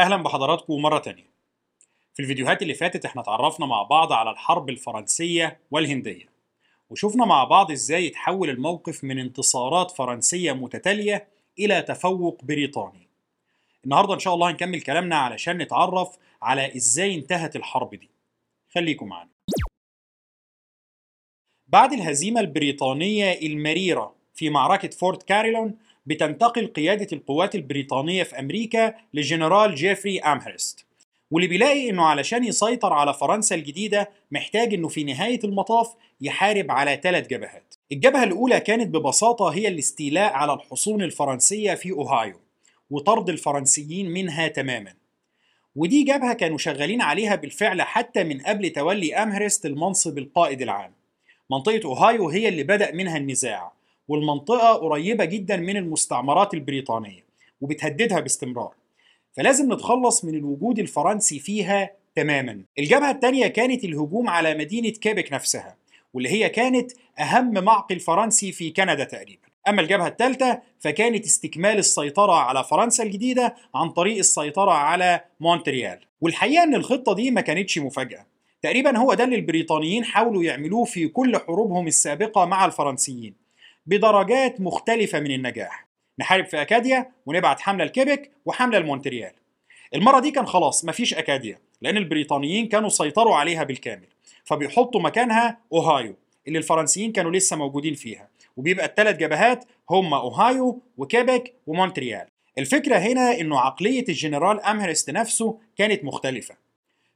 أهلا بحضراتكم مرة تانية. في الفيديوهات اللي فاتت إحنا اتعرفنا مع بعض على الحرب الفرنسية والهندية وشفنا مع بعض إزاي اتحول الموقف من انتصارات فرنسية متتالية إلى تفوق بريطاني. النهاردة إن شاء الله هنكمل كلامنا علشان نتعرف على إزاي انتهت الحرب دي. خليكم معانا. بعد الهزيمة البريطانية المريرة في معركة فورت كاريلون بتنتقل قيادة القوات البريطانية في أمريكا لجنرال جيفري أمهرست. واللي بيلاقي إنه علشان يسيطر على فرنسا الجديدة محتاج إنه في نهاية المطاف يحارب على ثلاث جبهات. الجبهة الأولى كانت ببساطة هي الاستيلاء على الحصون الفرنسية في أوهايو وطرد الفرنسيين منها تماما. ودي جبهة كانوا شغالين عليها بالفعل حتى من قبل تولي أمهرست المنصب القائد العام. منطقة أوهايو هي اللي بدأ منها النزاع. والمنطقة قريبة جدا من المستعمرات البريطانية وبتهددها باستمرار. فلازم نتخلص من الوجود الفرنسي فيها تماما. الجبهة الثانية كانت الهجوم على مدينة كيبك نفسها واللي هي كانت أهم معقل فرنسي في كندا تقريبا. أما الجبهة الثالثة فكانت استكمال السيطرة على فرنسا الجديدة عن طريق السيطرة على مونتريال. والحقيقة أن الخطة دي ما كانتش مفاجأة. تقريبا هو ده اللي البريطانيين حاولوا يعملوه في كل حروبهم السابقة مع الفرنسيين. بدرجات مختلفة من النجاح. نحارب في أكاديا ونبعت حملة لكيبك وحملة لمونتريال. المرة دي كان خلاص مفيش أكاديا لأن البريطانيين كانوا سيطروا عليها بالكامل. فبيحطوا مكانها أوهايو اللي الفرنسيين كانوا لسه موجودين فيها. وبيبقى الثلاث جبهات هم أوهايو وكيبك ومونتريال. الفكرة هنا إنه عقلية الجنرال أمهرست نفسه كانت مختلفة.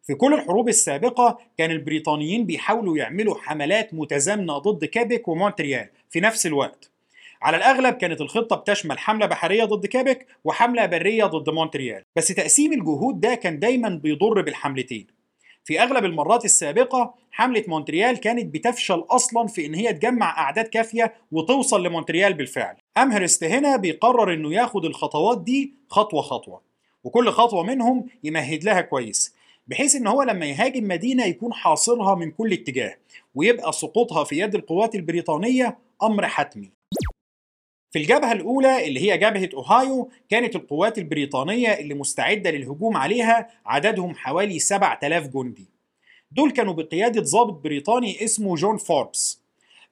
في كل الحروب السابقة كان البريطانيين بيحاولوا يعملوا حملات متزامنة ضد كيبك ومونتريال في نفس الوقت. على الأغلب كانت الخطة بتشمل حملة بحرية ضد كيبك وحملة برية ضد مونتريال بس تقسيم الجهود ده كان دايما بيضر بالحملتين. في أغلب المرات السابقة حملة مونتريال كانت بتفشل أصلا في إن هي تجمع أعداد كافية وتوصل لمونتريال بالفعل. أمهرست هنا بيقرر إنه ياخد الخطوات دي خطوة خطوة وكل خطوة منهم يمهد لها كويس. بحيث إن هو لما يهاجم مدينة يكون حاصرها من كل اتجاه ويبقى سقوطها في يد القوات البريطانية أمر حتمي. في الجبهة الأولى اللي هي جبهة أوهايو كانت القوات البريطانية اللي مستعدة للهجوم عليها عددهم حوالي 7000 جندي. دول كانوا بقيادة ضابط بريطاني اسمه جون فوربس.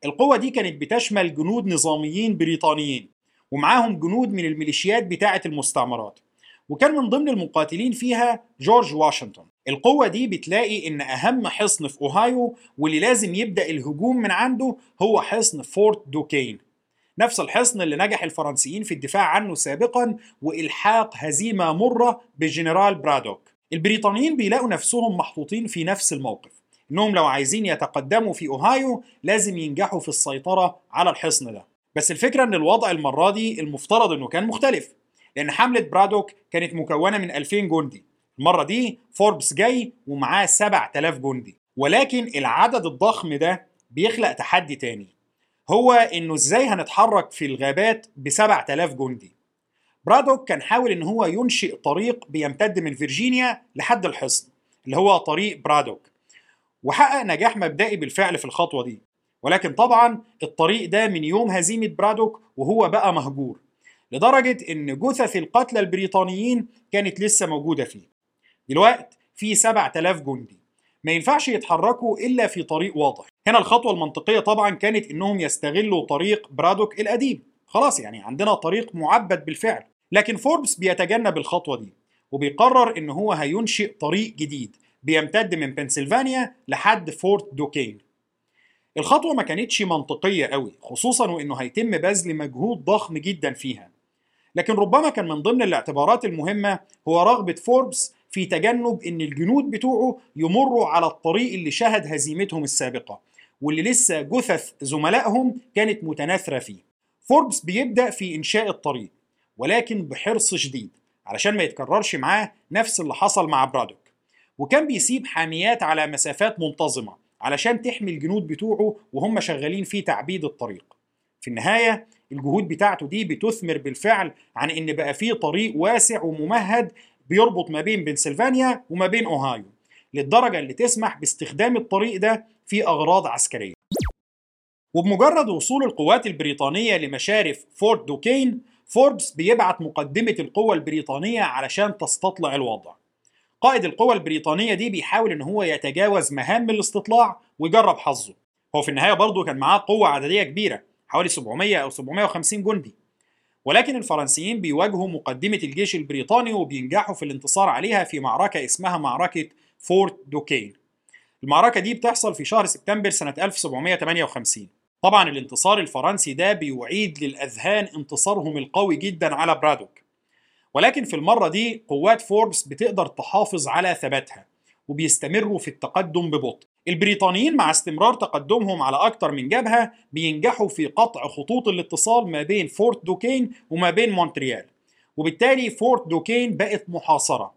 القوة دي كانت بتشمل جنود نظاميين بريطانيين ومعاهم جنود من الميليشيات بتاعة المستعمرات. وكان من ضمن المقاتلين فيها جورج واشنطن القوة دي بتلاقي إن أهم حصن في أوهايو واللي لازم يبدأ الهجوم من عنده هو حصن فورت دوكين. نفس الحصن اللي نجح الفرنسيين في الدفاع عنه سابقا وإلحاق هزيمة مرة بالجنرال برادوك. البريطانيين بيلاقوا نفسهم محطوطين في نفس الموقف. إنهم لو عايزين يتقدموا في أوهايو لازم ينجحوا في السيطرة على الحصن ده. بس الفكرة إن الوضع المرة دي المفترض إنه كان مختلف لأن حملة برادوك كانت مكونة من 2000 جندي. المرة دي فوربس جاي ومعاه 7000 جندي. ولكن العدد الضخم ده بيخلق تحدي تاني. هو إنه إزاي هنتحرك في الغابات ب 7000 جندي. برادوك كان حاول إن هو ينشئ طريق بيمتد من فيرجينيا لحد الحصن اللي هو طريق برادوك. وحقق نجاح مبدئي بالفعل في الخطوة دي. ولكن طبعا الطريق ده من يوم هزيمة برادوك وهو بقى مهجور لدرجة إن جثث القتلى البريطانيين كانت لسه موجودة فيه. دلوقتي في 7000 جندي ما ينفعش يتحركوا إلا في طريق واضح. هنا الخطوة المنطقية طبعا كانت إنهم يستغلوا طريق برادوك القديم. خلاص يعني عندنا طريق معبد بالفعل. لكن فوربس بيتجنب الخطوة دي وبيقرر إن هو هينشئ طريق جديد بيمتد من بنسلفانيا لحد فورت دوكين. الخطوة ما كانتش منطقية قوي خصوصا وإنه هيتم بذل مجهود ضخم جدا فيها. لكن ربما كان من ضمن الاعتبارات المهمة هو رغبة فوربس في تجنب إن الجنود بتوعه يمروا على الطريق اللي شهد هزيمتهم السابقة واللي لسه جثث زملائهم كانت متناثرة فيه. فوربس بيبدأ في إنشاء الطريق ولكن بحرص شديد علشان ما يتكررش معاه نفس اللي حصل مع برادوك. وكان بيسيب حاميات على مسافات منتظمة علشان تحمي الجنود بتوعه وهم شغالين في تعبيد الطريق. في النهاية الجهود بتاعته دي بتثمر بالفعل عن إن بقى فيه طريق واسع وممهد بيربط ما بين بنسلفانيا وما بين أوهايو للدرجة اللي تسمح باستخدام الطريق ده في أغراض عسكرية. وبمجرد وصول القوات البريطانية لمشارف فورت دوكين فوربس بيبعت مقدمة القوة البريطانية علشان تستطلع الوضع. قائد القوة البريطانية دي بيحاول إن هو يتجاوز مهام الاستطلاع ويجرب حظه. هو في النهاية برضه كان معاه قوة عددية كبيرة حوالي 700 أو 750 جندي. ولكن الفرنسيين بيواجهوا مقدمة الجيش البريطاني وبينجحوا في الانتصار عليها في معركة اسمها معركة فورت دوكين المعركة دي بتحصل في شهر سبتمبر سنة 1758 طبعا الانتصار الفرنسي ده بيعيد للأذهان انتصارهم القوي جدا على برادوك. ولكن في المرة دي قوات فوربس بتقدر تحافظ على ثباتها وبيستمروا في التقدم ببطء. البريطانيين مع استمرار تقدمهم على أكثر من جبهة بينجحوا في قطع خطوط الاتصال ما بين فورت دوكين وما بين مونتريال. وبالتالي فورت دوكين بقت محاصرة.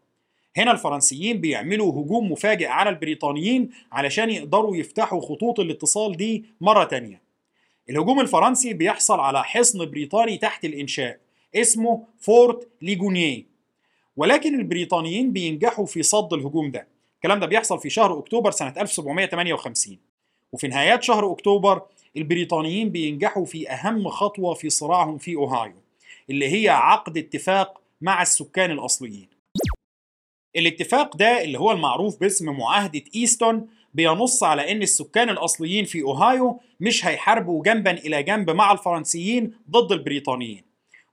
هنا الفرنسيين بيعملوا هجوم مفاجئ على البريطانيين علشان يقدروا يفتحوا خطوط الاتصال دي مرة تانية. الهجوم الفرنسي بيحصل على حصن بريطاني تحت الإنشاء اسمه فورت ليجونيه ولكن البريطانيين بينجحوا في صد الهجوم ده. الكلام ده بيحصل في شهر أكتوبر سنة 1758 وفي نهايات شهر أكتوبر البريطانيين بينجحوا في أهم خطوة في صراعهم في أوهايو اللي هي عقد اتفاق مع السكان الأصليين. الاتفاق ده اللي هو المعروف باسم معاهدة إيستون بينص على إن السكان الأصليين في أوهايو مش هيحاربوا جنبا إلى جنب مع الفرنسيين ضد البريطانيين.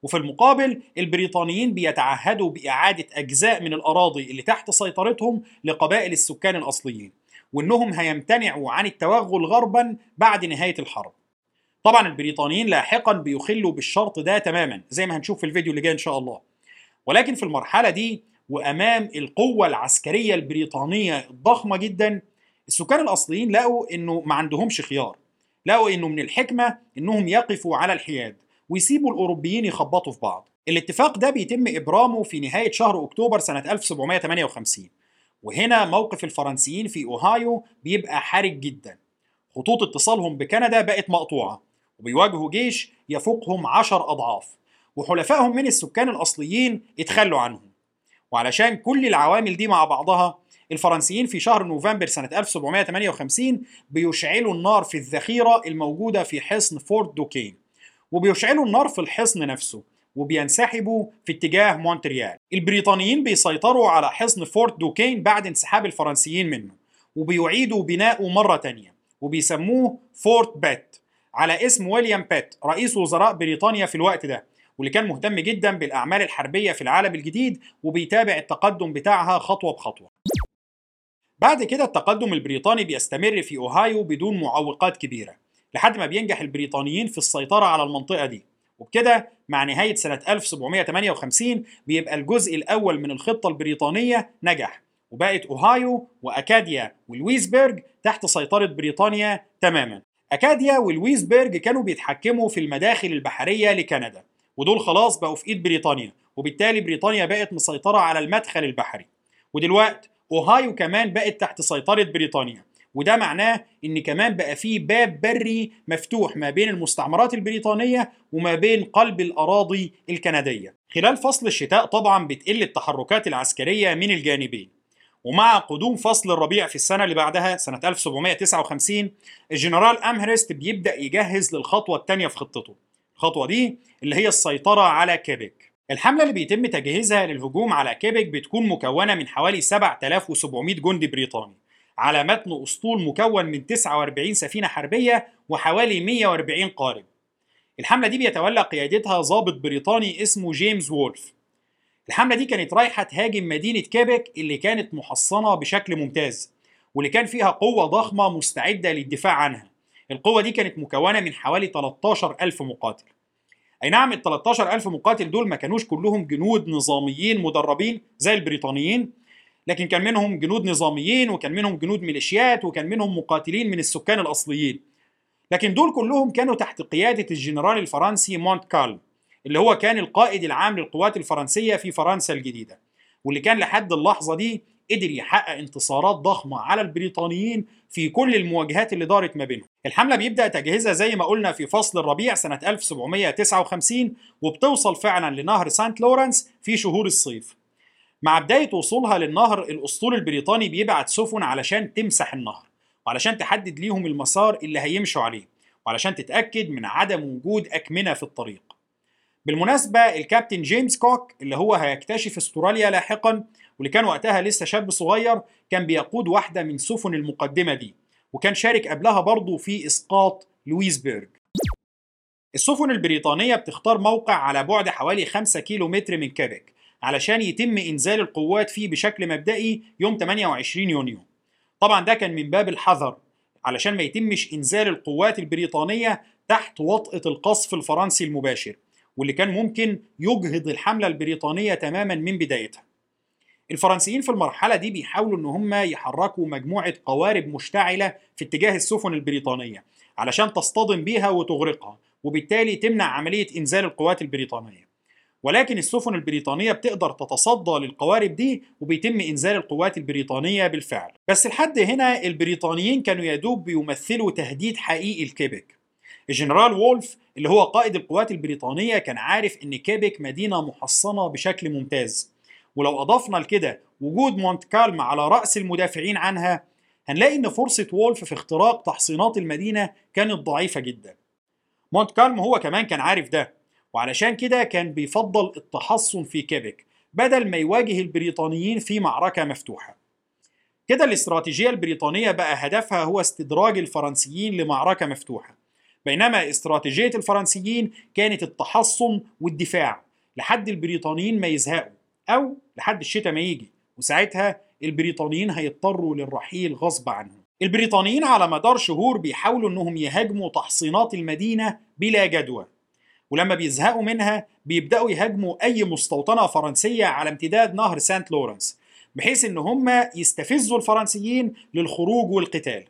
وفي المقابل البريطانيين بيتعهدوا بإعادة أجزاء من الأراضي اللي تحت سيطرتهم لقبائل السكان الأصليين وإنهم هيمتنعوا عن التوغل غربا بعد نهاية الحرب. طبعا البريطانيين لاحقا بيخلوا بالشرط ده تماما زي ما هنشوف في الفيديو اللي جاي إن شاء الله. ولكن في المرحلة دي وأمام القوة العسكرية البريطانية الضخمة جدا السكان الأصليين لقوا إنه ما عندهمش خيار لقوا إنه من الحكمة إنهم يقفوا على الحياد. ويسيبوا الأوروبيين يخبطوا في بعض. الاتفاق ده بيتم إبرامه في نهاية شهر أكتوبر سنة 1758 وهنا موقف الفرنسيين في أوهايو بيبقى حرج جدا. خطوط اتصالهم بكندا بقت مقطوعة وبيواجهوا جيش يفوقهم عشر أضعاف وحلفائهم من السكان الأصليين اتخلوا عنهم. وعلشان كل العوامل دي مع بعضها الفرنسيين في شهر نوفمبر سنة 1758 بيشعلوا النار في الذخيرة الموجودة في حصن فورت دوكين. وبيشعلوا النار في الحصن نفسه وبينسحبوا في اتجاه مونتريال. البريطانيين بيسيطروا على حصن فورت دوكين بعد انسحاب الفرنسيين منه وبيعيدوا بناؤه مرة تانية وبيسموه فورت بيت على اسم ويليام بيت رئيس وزراء بريطانيا في الوقت ده واللي كان مهتم جدا بالأعمال الحربية في العالم الجديد وبيتابع التقدم بتاعها خطوة بخطوة. بعد كده التقدم البريطاني بيستمر في أوهايو بدون معوقات كبيرة. لحد ما بينجح البريطانيين في السيطرة على المنطقة دي. وبكده مع نهاية سنة 1758 بيبقى الجزء الأول من الخطة البريطانية نجح. وبقت أوهايو وأكاديا ولويسبرج تحت سيطرة بريطانيا تماما. أكاديا ولويسبرج كانوا بيتحكموا في المداخل البحرية لكندا. ودول خلاص بقوا في إيد بريطانيا. وبالتالي بريطانيا بقت مسيطرة على المدخل البحري. ودلوقتي أوهايو كمان بقت تحت سيطرة بريطانيا. وده معناه إن كمان بقى فيه باب بري مفتوح ما بين المستعمرات البريطانية وما بين قلب الأراضي الكندية. خلال فصل الشتاء طبعا بتقل التحركات العسكرية من الجانبين. ومع قدوم فصل الربيع في السنة اللي بعدها سنة 1759 الجنرال أمهرست بيبدأ يجهز للخطوة الثانية في خطته. الخطوة دي اللي هي السيطرة على كيبك. الحملة اللي بيتم تجهيزها للهجوم على كيبك بتكون مكونة من حوالي 7700 جندي بريطاني على متن أسطول مكون من 49 سفينة حربية وحوالي 140 قارب. الحملة دي بيتولى قيادتها ضابط بريطاني اسمه جيمس وولف. الحملة دي كانت رايحة تهاجم مدينة كيبك اللي كانت محصنة بشكل ممتاز واللي كان فيها قوة ضخمة مستعدة للدفاع عنها. القوة دي كانت مكونة من حوالي 13 ألف مقاتل. أي نعم ال 13 ألف مقاتل دول ما كانوش كلهم جنود نظاميين مدربين زي البريطانيين لكن كان منهم جنود نظاميين وكان منهم جنود ميليشيات وكان منهم مقاتلين من السكان الأصليين. لكن دول كلهم كانوا تحت قيادة الجنرال الفرنسي مونت كالم اللي هو كان القائد العام للقوات الفرنسية في فرنسا الجديدة. واللي كان لحد اللحظة دي قدر يحقق انتصارات ضخمة على البريطانيين في كل المواجهات اللي دارت ما بينهم. الحملة بيبدأ تجهيزها زي ما قلنا في فصل الربيع سنة 1759 وبتوصل فعلا لنهر سانت لورنس في شهور الصيف. مع بداية وصولها للنهر الأسطول البريطاني بيبعت سفن علشان تمسح النهر وعلشان تحدد ليهم المسار اللي هيمشوا عليه وعلشان تتأكد من عدم وجود أكمنة في الطريق. بالمناسبة الكابتن جيمس كوك اللي هو هيكتشف استراليا لاحقا واللي كان وقتها لسه شاب صغير كان بيقود واحدة من سفن المقدمة دي وكان شارك قبلها برضه في إسقاط لويسبرج السفن البريطانية بتختار موقع على بعد حوالي 5 كيلو متر من كيبك علشان يتم إنزال القوات فيه بشكل مبدئي يوم 28 يونيو. طبعا ده كان من باب الحذر. علشان ما يتمش إنزال القوات البريطانية تحت وطأة القصف الفرنسي المباشر واللي كان ممكن يجهض الحملة البريطانية تماما من بدايتها. الفرنسيين في المرحلة دي بيحاولوا إن هم يحركوا مجموعة قوارب مشتعلة في اتجاه السفن البريطانية علشان تصطدم بيها وتغرقها وبالتالي تمنع عملية إنزال القوات البريطانية. ولكن السفن البريطانية بتقدر تتصدى للقوارب دي وبيتم إنزال القوات البريطانية بالفعل. بس لحد هنا البريطانيين كانوا يدوب بيمثلوا تهديد حقيقي لكيبك الجنرال وولف اللي هو قائد القوات البريطانية كان عارف إن كيبك مدينة محصنة بشكل ممتاز. ولو أضفنا لكده وجود مونت كالم على رأس المدافعين عنها هنلاقي إن فرصة وولف في اختراق تحصينات المدينة كانت ضعيفة جدا. مونت كالم هو كمان كان عارف ده. وعلشان كده كان بيفضل التحصن في كيبك بدل ما يواجه البريطانيين في معركة مفتوحة. كده الاستراتيجية البريطانية بقى هدفها هو استدراج الفرنسيين لمعركة مفتوحة بينما استراتيجية الفرنسيين كانت التحصن والدفاع لحد البريطانيين ما يزهقوا أو لحد الشتاء ما يجي وساعتها البريطانيين هيضطروا للرحيل غصب عنهم. البريطانيين على مدار شهور بيحاولوا إنهم يهاجموا تحصينات المدينة بلا جدوى. ولما بيزهقوا منها بيبدأوا يهاجموا أي مستوطنة فرنسية على امتداد نهر سانت لورنس بحيث إن هم يستفزوا الفرنسيين للخروج والقتال.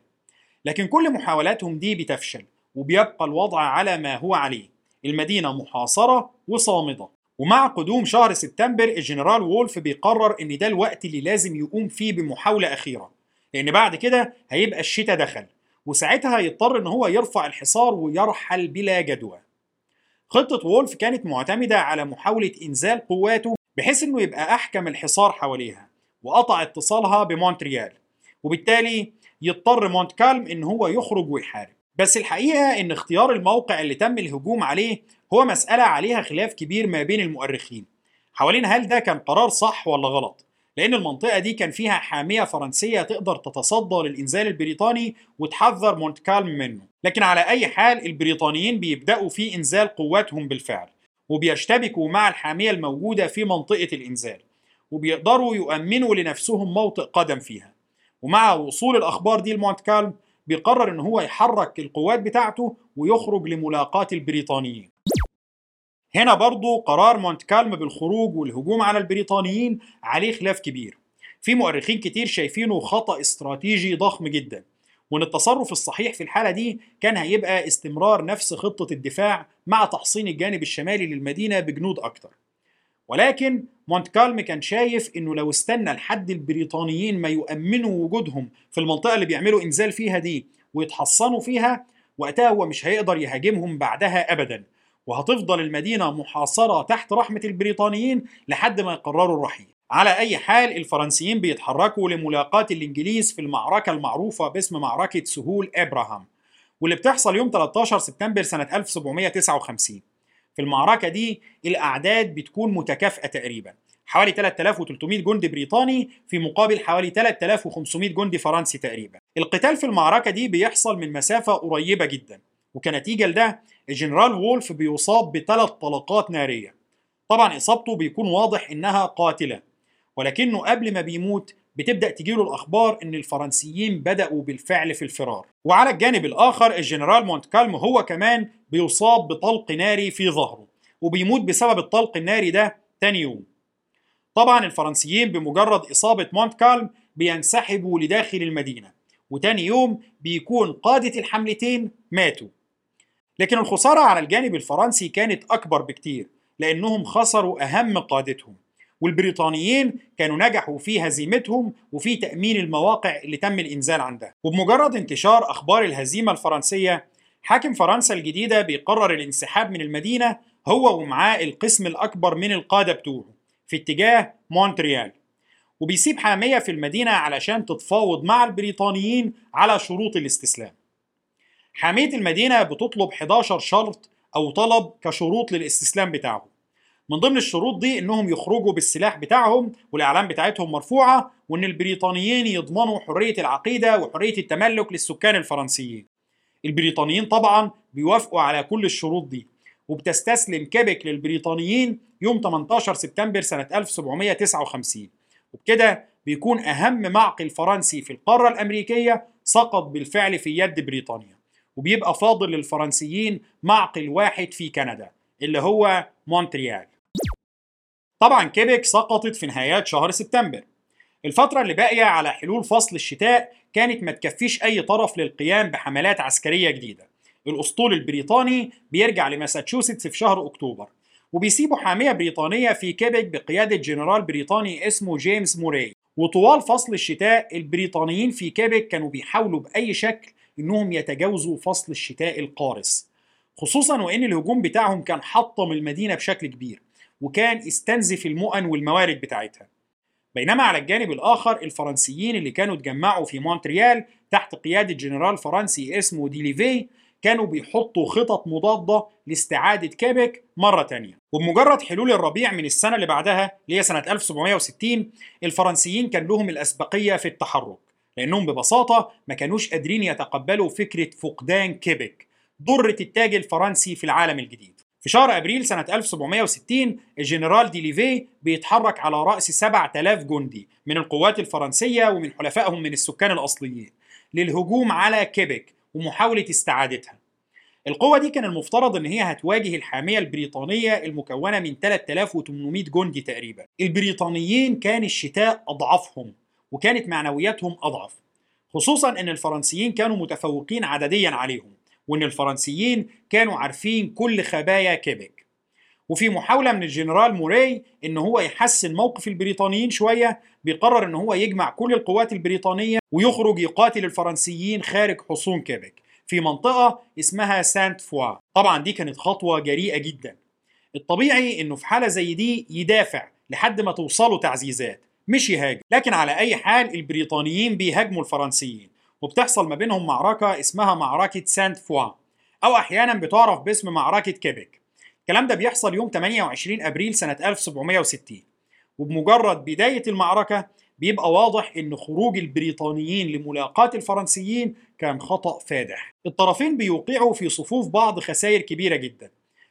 لكن كل محاولاتهم دي بتفشل وبيبقى الوضع على ما هو عليه. المدينة محاصرة وصامدة. ومع قدوم شهر سبتمبر الجنرال وولف بيقرر إن ده الوقت اللي لازم يقوم فيه بمحاولة أخيرة. لأن بعد كده هيبقى الشتاء دخل وساعتها هيضطر إن هو يرفع الحصار ويرحل بلا جدوى. خطة وولف كانت معتمدة على محاولة إنزال قواته بحيث إنه يبقى أحكم الحصار حواليها وقطع اتصالها بمونتريال وبالتالي يضطر مونت كالم إن هو يخرج ويحارب. بس الحقيقة إن اختيار الموقع اللي تم الهجوم عليه هو مسألة عليها خلاف كبير ما بين المؤرخين. حوالين هل ده كان قرار صح ولا غلط؟ لأن المنطقة دي كان فيها حامية فرنسية تقدر تتصدى للإنزال البريطاني وتحذر مونتكالم منه. لكن على أي حال البريطانيين بيبدأوا في إنزال قواتهم بالفعل وبيشتبكوا مع الحامية الموجودة في منطقة الإنزال وبيقدروا يؤمنوا لنفسهم موطئ قدم فيها. ومع وصول الأخبار دي لمونتكالم بيقرر إن هو يحرك القوات بتاعته ويخرج لملاقاة البريطانيين. هنا برضو قرار مونتكالم بالخروج والهجوم على البريطانيين عليه خلاف كبير. في مؤرخين كتير شايفينه خطأ استراتيجي ضخم جدا وإن التصرف الصحيح في الحالة دي كان هيبقى استمرار نفس خطة الدفاع مع تحصين الجانب الشمالي للمدينة بجنود أكتر. ولكن مونتكالم كان شايف إنه لو استنى لحد البريطانيين ما يؤمنوا وجودهم في المنطقة اللي بيعملوا إنزال فيها دي ويتحصنوا فيها وقتها هو مش هيقدر يهاجمهم بعدها ابدا. وهتفضل المدينة محاصرة تحت رحمة البريطانيين لحد ما يقرروا الرحيل. على أي حال الفرنسيين بيتحركوا لملاقاة الإنجليز في المعركة المعروفة باسم معركة سهول إبراهام واللي بتحصل يوم 13 سبتمبر سنة 1759 في المعركة دي الأعداد بتكون متكافئة تقريبا حوالي 3300 جندي بريطاني في مقابل حوالي 3500 جندي فرنسي تقريبا. القتال في المعركة دي بيحصل من مسافة قريبة جدا وكنتيجة لده الجنرال وولف بيصاب بثلاث طلقات نارية. طبعا إصابته بيكون واضح إنها قاتلة ولكنه قبل ما بيموت بتبدأ تجيله الأخبار إن الفرنسيين بدأوا بالفعل في الفرار. وعلى الجانب الآخر الجنرال مونتكالم هو كمان بيصاب بطلق ناري في ظهره وبيموت بسبب الطلق الناري ده تاني يوم. طبعا الفرنسيين بمجرد إصابة مونتكالم بينسحبوا لداخل المدينة وتاني يوم بيكون قادة الحملتين ماتوا. لكن الخسارة على الجانب الفرنسي كانت أكبر بكتير لأنهم خسروا أهم قادتهم والبريطانيين كانوا نجحوا في هزيمتهم وفي تأمين المواقع اللي تم الإنزال عندها. وبمجرد انتشار أخبار الهزيمة الفرنسية حاكم فرنسا الجديدة بيقرر الانسحاب من المدينة هو ومعاه القسم الأكبر من القادة بتوعه في اتجاه مونتريال وبيسيب حامية في المدينة علشان تتفاوض مع البريطانيين على شروط الاستسلام. حامية المدينة بتطلب 11 شرط أو طلب كشروط للاستسلام بتاعهم. من ضمن الشروط دي إنهم يخرجوا بالسلاح بتاعهم والاعلام بتاعتهم مرفوعة وإن البريطانيين يضمنوا حرية العقيدة وحرية التملك للسكان الفرنسيين. البريطانيين طبعا بيوافقوا على كل الشروط دي وبتستسلم كيبك للبريطانيين يوم 18 سبتمبر سنة 1759 وبكده بيكون أهم معقل فرنسي في القارة الأمريكية سقط بالفعل في يد بريطانيا. وبيبقى فاضل للفرنسيين معقل واحد في كندا اللي هو مونتريال. طبعا كيبك سقطت في نهايات شهر سبتمبر. الفترة اللي باقية على حلول فصل الشتاء كانت ما تكفيش أي طرف للقيام بحملات عسكرية جديدة. الأسطول البريطاني بيرجع لماساتشوستس في شهر أكتوبر وبيسيبوا حامية بريطانية في كيبك بقيادة جنرال بريطاني اسمه جيمس موراي. وطوال فصل الشتاء البريطانيين في كيبك كانوا بيحاولوا بأي شكل إنهم يتجاوزوا فصل الشتاء القارس. خصوصا وإن الهجوم بتاعهم كان حطم المدينة بشكل كبير وكان استنزف المؤن والموارد بتاعتها. بينما على الجانب الآخر الفرنسيين اللي كانوا اتجمعوا في مونتريال تحت قيادة جنرال فرنسي اسمه ديليفي كانوا بيحطوا خطط مضادة لاستعادة كيبك مرة تانية. وبمجرد حلول الربيع من السنة اللي بعدها اللي هي سنة 1760 الفرنسيين كان لهم الأسبقية في التحرك. لأنهم ببساطة ما كانوش قادرين يتقبلوا فكرة فقدان كيبك ضرة التاج الفرنسي في العالم الجديد في شهر أبريل سنة 1760 الجنرال ديليفي بيتحرك على رأس 7000 جندي من القوات الفرنسية ومن حلفائهم من السكان الأصليين للهجوم على كيبك ومحاولة استعادتها. القوة دي كان المفترض إن هي هتواجه الحامية البريطانية المكونة من 3800 جندي تقريبا. البريطانيين كان الشتاء أضعفهم وكانت معنوياتهم أضعف. خصوصا إن الفرنسيين كانوا متفوقين عدديا عليهم. وإن الفرنسيين كانوا عارفين كل خبايا كيبك وفي محاولة من الجنرال موراي إن هو يحسن موقف البريطانيين شوية بيقرر إن هو يجمع كل القوات البريطانية ويخرج يقاتل الفرنسيين خارج حصون كيبك في منطقة اسمها سانت فوا طبعا دي كانت خطوة جريئة جدا الطبيعي إنه في حالة زي دي يدافع لحد ما توصلوا تعزيزات مش يهاجم. لكن على أي حال البريطانيين بيهاجموا الفرنسيين. وبتحصل ما بينهم معركة اسمها معركة سانت فوا أو أحيانا بتعرف باسم معركة كيبك الكلام ده بيحصل يوم 28 أبريل سنة 1760 وبمجرد بداية المعركة بيبقى واضح إن خروج البريطانيين لملاقاة الفرنسيين كان خطأ فادح. الطرفين بيوقعوا في صفوف بعض خسائر كبيرة جدا.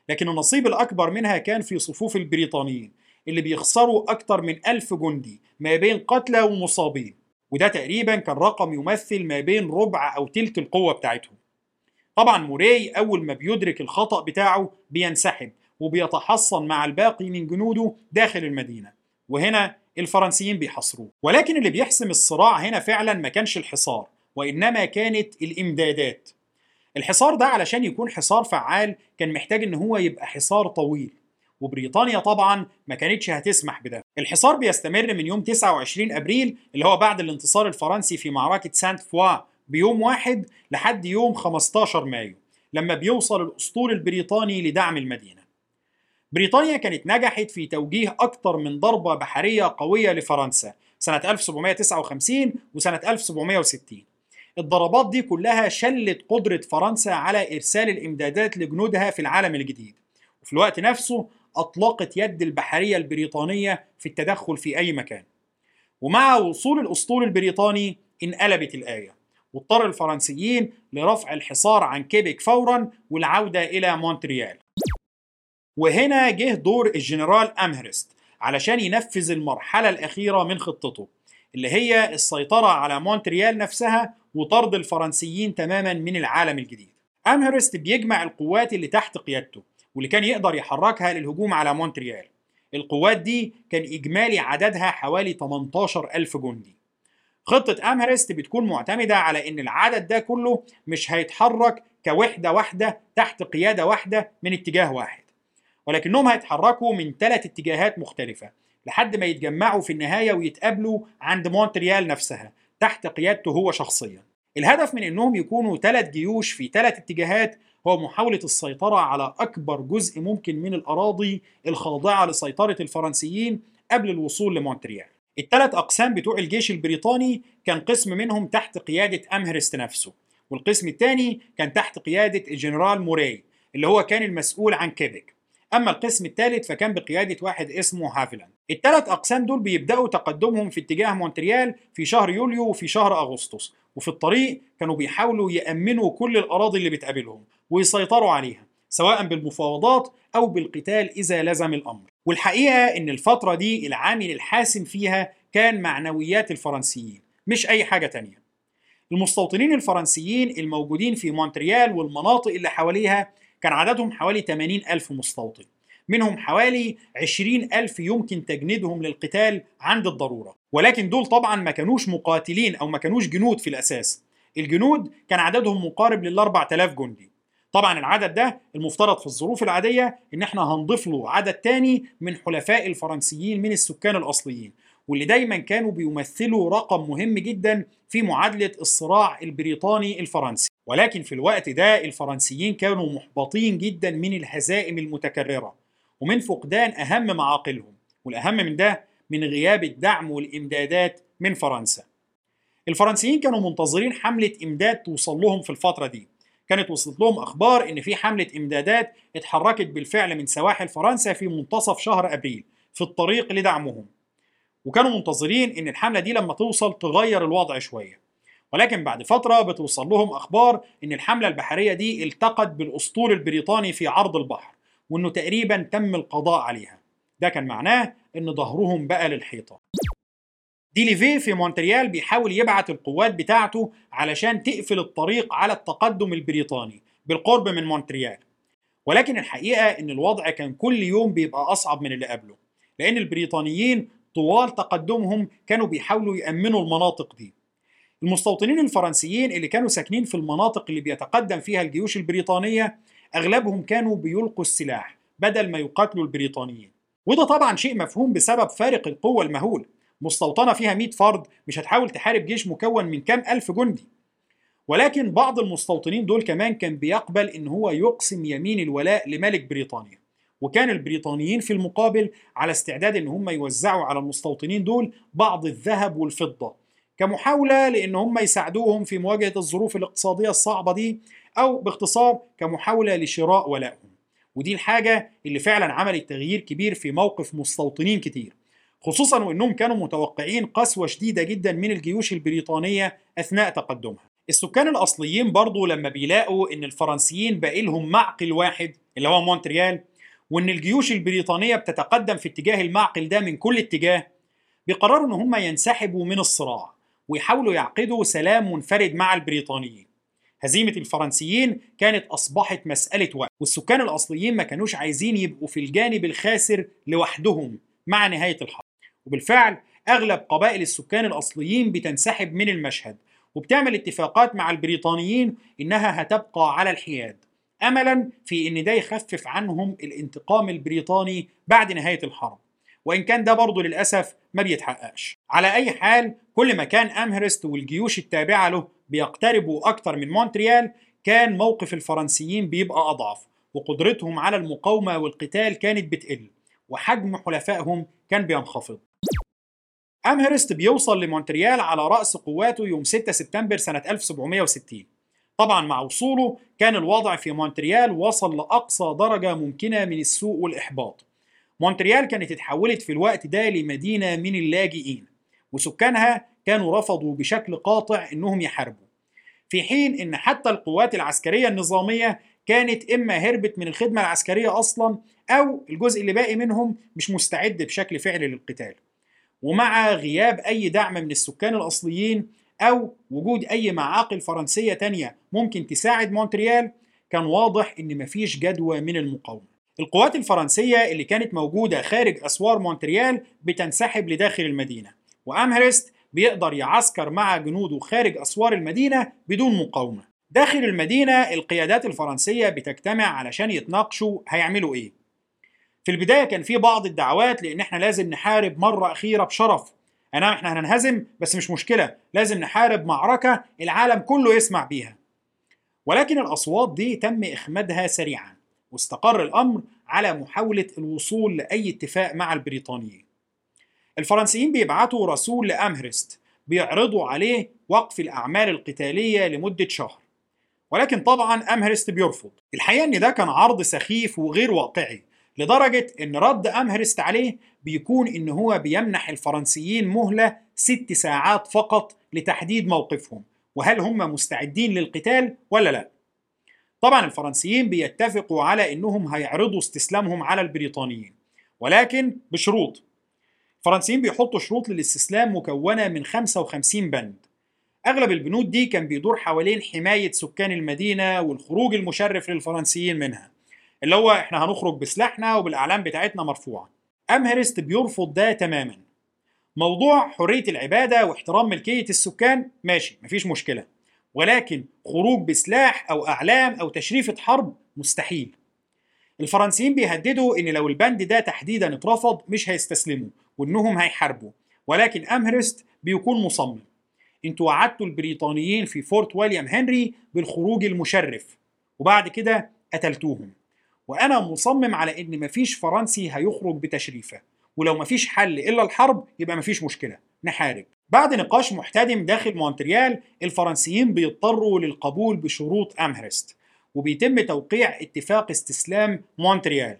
لكن النصيب الأكبر منها كان في صفوف البريطانيين. اللي بيخسروا أكثر من ألف جندي ما بين قتلى ومصابين. وده تقريبا كان رقم يمثل ما بين ربع أو تلت القوة بتاعتهم. طبعا موراي أول ما بيدرك الخطأ بتاعه بينسحب وبيتحصن مع الباقي من جنوده داخل المدينة. وهنا الفرنسيين بيحاصروه. ولكن اللي بيحسم الصراع هنا فعلا ما كانش الحصار وإنما كانت الإمدادات. الحصار ده علشان يكون حصار فعال كان محتاج إن هو يبقى حصار طويل. وبريطانيا طبعا ما كانتش هتسمح بده. الحصار بيستمر من يوم 29 أبريل اللي هو بعد الانتصار الفرنسي في معركة سانت فوا بيوم واحد لحد يوم 15 مايو لما بيوصل الأسطول البريطاني لدعم المدينة. بريطانيا كانت نجحت في توجيه أكثر من ضربة بحرية قوية لفرنسا سنة 1759 وسنة 1760 الضربات دي كلها شلت قدرة فرنسا على إرسال الإمدادات لجنودها في العالم الجديد. وفي الوقت نفسه أطلقت يد البحرية البريطانية في التدخل في أي مكان. ومع وصول الأسطول البريطاني انقلبت الآية واضطر الفرنسيين لرفع الحصار عن كيبك فورا والعودة إلى مونتريال. وهنا جه دور الجنرال أمهرست علشان ينفذ المرحلة الأخيرة من خطته اللي هي السيطرة على مونتريال نفسها وطرد الفرنسيين تماما من العالم الجديد. أمهرست بيجمع القوات اللي تحت قيادته واللي كان يقدر يحركها للهجوم على مونتريال. القوات دي كان إجمالي عددها حوالي 18 ألف جندي. خطة أمهرست بتكون معتمدة على إن العدد ده كله مش هيتحرك كوحدة واحدة تحت قيادة واحدة من اتجاه واحد. ولكنهم هيتحركوا من ثلاث اتجاهات مختلفة لحد ما يتجمعوا في النهاية ويتقابلوا عند مونتريال نفسها تحت قيادته هو شخصيا. الهدف من إنهم يكونوا ثلاث جيوش في ثلاث اتجاهات هو محاولة السيطرة على أكبر جزء ممكن من الأراضي الخاضعة لسيطرة الفرنسيين قبل الوصول لمونتريال. الثلاث أقسام بتوع الجيش البريطاني كان قسم منهم تحت قيادة أمهرست نفسه والقسم الثاني كان تحت قيادة الجنرال موراي اللي هو كان المسؤول عن كيبك. أما القسم الثالث فكان بقيادة واحد اسمه هافلاند الثلاث أقسام دول بيبدأوا تقدمهم في اتجاه مونتريال في شهر يوليو وفي شهر أغسطس وفي الطريق كانوا بيحاولوا يأمنوا كل الأراضي اللي بتقابلهم. ويسيطروا عليها سواء بالمفاوضات أو بالقتال إذا لزم الأمر. والحقيقة إن الفترة دي العامل الحاسم فيها كان معنويات الفرنسيين مش أي حاجة تانية. المستوطنين الفرنسيين الموجودين في مونتريال والمناطق اللي حواليها كان عددهم حوالي 80 ألف مستوطن. منهم حوالي 20 ألف يمكن تجنيدهم للقتال عند الضرورة. ولكن دول طبعا ما كانوش مقاتلين أو ما كانوش جنود في الأساس. الجنود كان عددهم مقارب لل 4000 جندي. طبعا العدد ده المفترض في الظروف العادية إن إحنا هنضيف له عدد تاني من حلفاء الفرنسيين من السكان الأصليين واللي دايما كانوا بيمثلوا رقم مهم جدا في معادلة الصراع البريطاني الفرنسي. ولكن في الوقت ده الفرنسيين كانوا محبطين جدا من الهزائم المتكررة ومن فقدان أهم معاقلهم والأهم من ده من غياب الدعم والإمدادات من فرنسا. الفرنسيين كانوا منتظرين حملة إمداد توصل لهم في الفترة دي كانت وصلت لهم أخبار إن في حملة إمدادات اتحركت بالفعل من سواحل فرنسا في منتصف شهر أبريل في الطريق لدعمهم. وكانوا منتظرين إن الحملة دي لما توصل تغير الوضع شوية. ولكن بعد فترة بتوصل لهم أخبار إن الحملة البحرية دي التقت بالأسطول البريطاني في عرض البحر وإنه تقريبا تم القضاء عليها. ده كان معناه إن ظهرهم بقى للحيطة. ديليفي في مونتريال بيحاول يبعت القوات بتاعته علشان تقفل الطريق على التقدم البريطاني بالقرب من مونتريال. ولكن الحقيقة إن الوضع كان كل يوم بيبقى أصعب من اللي قبله لأن البريطانيين طوال تقدمهم كانوا بيحاولوا يأمنوا المناطق دي. المستوطنين الفرنسيين اللي كانوا ساكنين في المناطق اللي بيتقدم فيها الجيوش البريطانية أغلبهم كانوا بيلقوا السلاح بدل ما يقاتلوا البريطانيين. وده طبعا شيء مفهوم بسبب فارق القوة المهول مستوطنة فيها 100 فرد مش هتحاول تحارب جيش مكون من كام ألف جندي. ولكن بعض المستوطنين دول كمان كان بيقبل إن هو يقسم يمين الولاء لملك بريطانيا. وكان البريطانيين في المقابل على استعداد إن هم يوزعوا على المستوطنين دول بعض الذهب والفضة. كمحاولة لإن هم يساعدوهم في مواجهة الظروف الاقتصادية الصعبة دي أو باختصار كمحاولة لشراء ولائهم ودي الحاجة اللي فعلا عملت تغيير كبير في موقف مستوطنين كتير. خصوصا وإنهم كانوا متوقعين قسوة شديدة جدا من الجيوش البريطانية أثناء تقدمها. السكان الأصليين برضو لما بيلاقوا إن الفرنسيين باقي لهم معقل واحد اللي هو مونتريال وإن الجيوش البريطانية بتتقدم في اتجاه المعقل ده من كل اتجاه بيقرروا إن هم ينسحبوا من الصراع ويحاولوا يعقدوا سلام منفرد مع البريطانيين. هزيمة الفرنسيين كانت أصبحت مسألة وقت والسكان الأصليين ما كانوش عايزين يبقوا في الجانب الخاسر لوحدهم مع نهاية الحرب. وبالفعل أغلب قبائل السكان الأصليين بتنسحب من المشهد وبتعمل اتفاقات مع البريطانيين إنها هتبقى على الحياد. املا في إن ده يخفف عنهم الانتقام البريطاني بعد نهاية الحرب. وإن كان ده برضه للأسف ما بيتحققش. على أي حال كل ما كان أمهرست والجيوش التابعة له بيقتربوا أكتر من مونتريال كان موقف الفرنسيين بيبقى أضعف وقدرتهم على المقاومة والقتال كانت بتقل وحجم حلفائهم كان بينخفض. أمهرست بيوصل لمونتريال على رأس قواته يوم 6 سبتمبر سنة 1760 طبعا مع وصوله كان الوضع في مونتريال وصل لأقصى درجة ممكنة من السوء والإحباط. مونتريال كانت اتحولت في الوقت ده لمدينة من اللاجئين وسكانها كانوا رفضوا بشكل قاطع إنهم يحاربوا. في حين إن حتى القوات العسكرية النظامية كانت إما هربت من الخدمة العسكرية أصلا أو الجزء اللي باقي منهم مش مستعد بشكل فعلي للقتال. ومع غياب أي دعم من السكان الأصليين أو وجود أي معاقل فرنسية تانية ممكن تساعد مونتريال كان واضح إن مفيش جدوى من المقاومة. القوات الفرنسية اللي كانت موجودة خارج أسوار مونتريال بتنسحب لداخل المدينة وأمهرست بيقدر يعسكر مع جنوده خارج أسوار المدينة بدون مقاومة. داخل المدينة القيادات الفرنسية بتجتمع علشان يتناقشوا هيعملوا إيه. في البداية كان في بعض الدعوات لأن إحنا لازم نحارب مرة أخيرة بشرف. أنا إحنا هننهزم بس مش مشكلة لازم نحارب معركة العالم كله يسمع بيها. ولكن الأصوات دي تم إخمادها سريعا. واستقر الأمر على محاولة الوصول لأي اتفاق مع البريطانيين. الفرنسيين بيبعتوا رسول لأمهرست بيعرضوا عليه وقف الأعمال القتالية لمدة شهر. ولكن طبعا أمهرست بيرفض الحقيقة إن ده كان عرض سخيف وغير واقعي لدرجة إن رد أمهرست عليه بيكون إن هو بيمنح الفرنسيين مهلة ست ساعات فقط لتحديد موقفهم وهل هم مستعدين للقتال ولا لا. طبعا الفرنسيين بيتفقوا على إنهم هيعرضوا استسلامهم على البريطانيين ولكن بشروط. الفرنسيين بيحطوا شروط للاستسلام مكونة من 55 بند. أغلب البنود دي كان بيدور حوالين حماية سكان المدينة والخروج المشرف للفرنسيين منها اللي هو إحنا هنخرج بسلاحنا وبالأعلام بتاعتنا مرفوعة. أمهرست بيرفض ده تماما. موضوع حرية العبادة واحترام ملكية السكان ماشي مفيش مشكلة. ولكن خروج بسلاح أو أعلام أو تشريفة حرب مستحيل. الفرنسيين بيهددوا إن لو البند ده تحديدا اترفض مش هيستسلموا وإنهم هيحاربوا. ولكن امهرست بيكون مصمم. أنتوا وعدتوا البريطانيين في فورت ويليام هنري بالخروج المشرف وبعد كده قتلتوهم. وأنا مصمم على إن مفيش فرنسي هيخرج بتشريفة ولو مفيش حل إلا الحرب يبقى مفيش مشكلة نحارب. بعد نقاش محتدم داخل مونتريال الفرنسيين بيضطروا للقبول بشروط أمهرست وبيتم توقيع اتفاق استسلام مونتريال.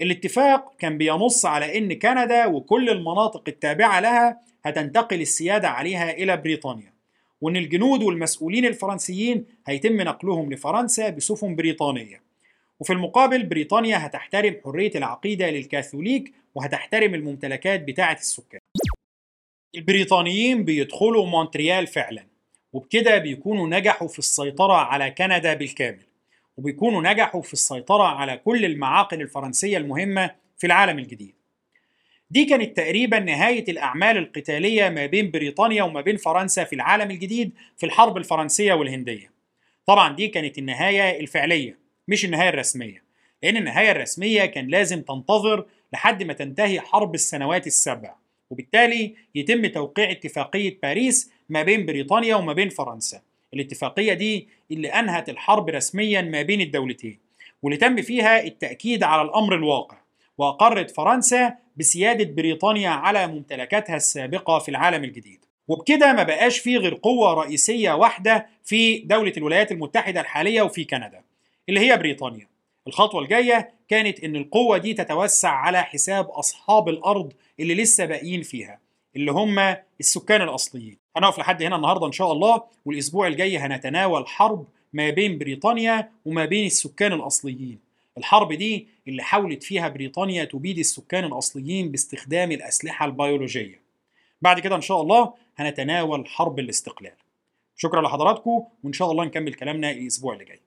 الاتفاق كان بينص على إن كندا وكل المناطق التابعة لها هتنتقل السيادة عليها إلى بريطانيا وإن الجنود والمسؤولين الفرنسيين هيتم نقلهم لفرنسا بسفن بريطانية. وفي المقابل بريطانيا هتحترم حرية العقيدة للكاثوليك وهتحترم الممتلكات بتاعة السكان. البريطانيين بيدخلوا مونتريال فعلا وبكده بيكونوا نجحوا في السيطرة على كندا بالكامل وبيكونوا نجحوا في السيطرة على كل المعاقل الفرنسية المهمة في العالم الجديد. دي كانت تقريبا نهاية الأعمال القتالية ما بين بريطانيا وما بين فرنسا في العالم الجديد في الحرب الفرنسية والهندية. طبعا دي كانت النهاية الفعلية مش النهاية الرسمية لأن النهاية الرسمية كان لازم تنتظر لحد ما تنتهي حرب السنوات السبع وبالتالي يتم توقيع اتفاقية باريس ما بين بريطانيا وما بين فرنسا. الاتفاقية دي اللي أنهت الحرب رسميا ما بين الدولتين واللي تم فيها التأكيد على الأمر الواقع. وأقرت فرنسا بسيادة بريطانيا على ممتلكاتها السابقة في العالم الجديد. وبكده ما بقاش فيه غير قوة رئيسية واحدة في دولة الولايات المتحدة الحالية وفي كندا اللي هي بريطانيا. الخطوة الجاية كانت إن القوة دي تتوسع على حساب أصحاب الأرض اللي لسه باقيين فيها اللي هم السكان الأصليين. هنقف لحد هنا النهاردة إن شاء الله والأسبوع الجاي هنتناول حرب ما بين بريطانيا وما بين السكان الأصليين. الحرب دي اللي حاولت فيها بريطانيا تبيد السكان الأصليين باستخدام الأسلحة البيولوجية. بعد كده إن شاء الله هنتناول حرب الاستقلال. شكرا لحضراتكم وإن شاء الله نكمل كلامنا الأسبوع اللي جاي.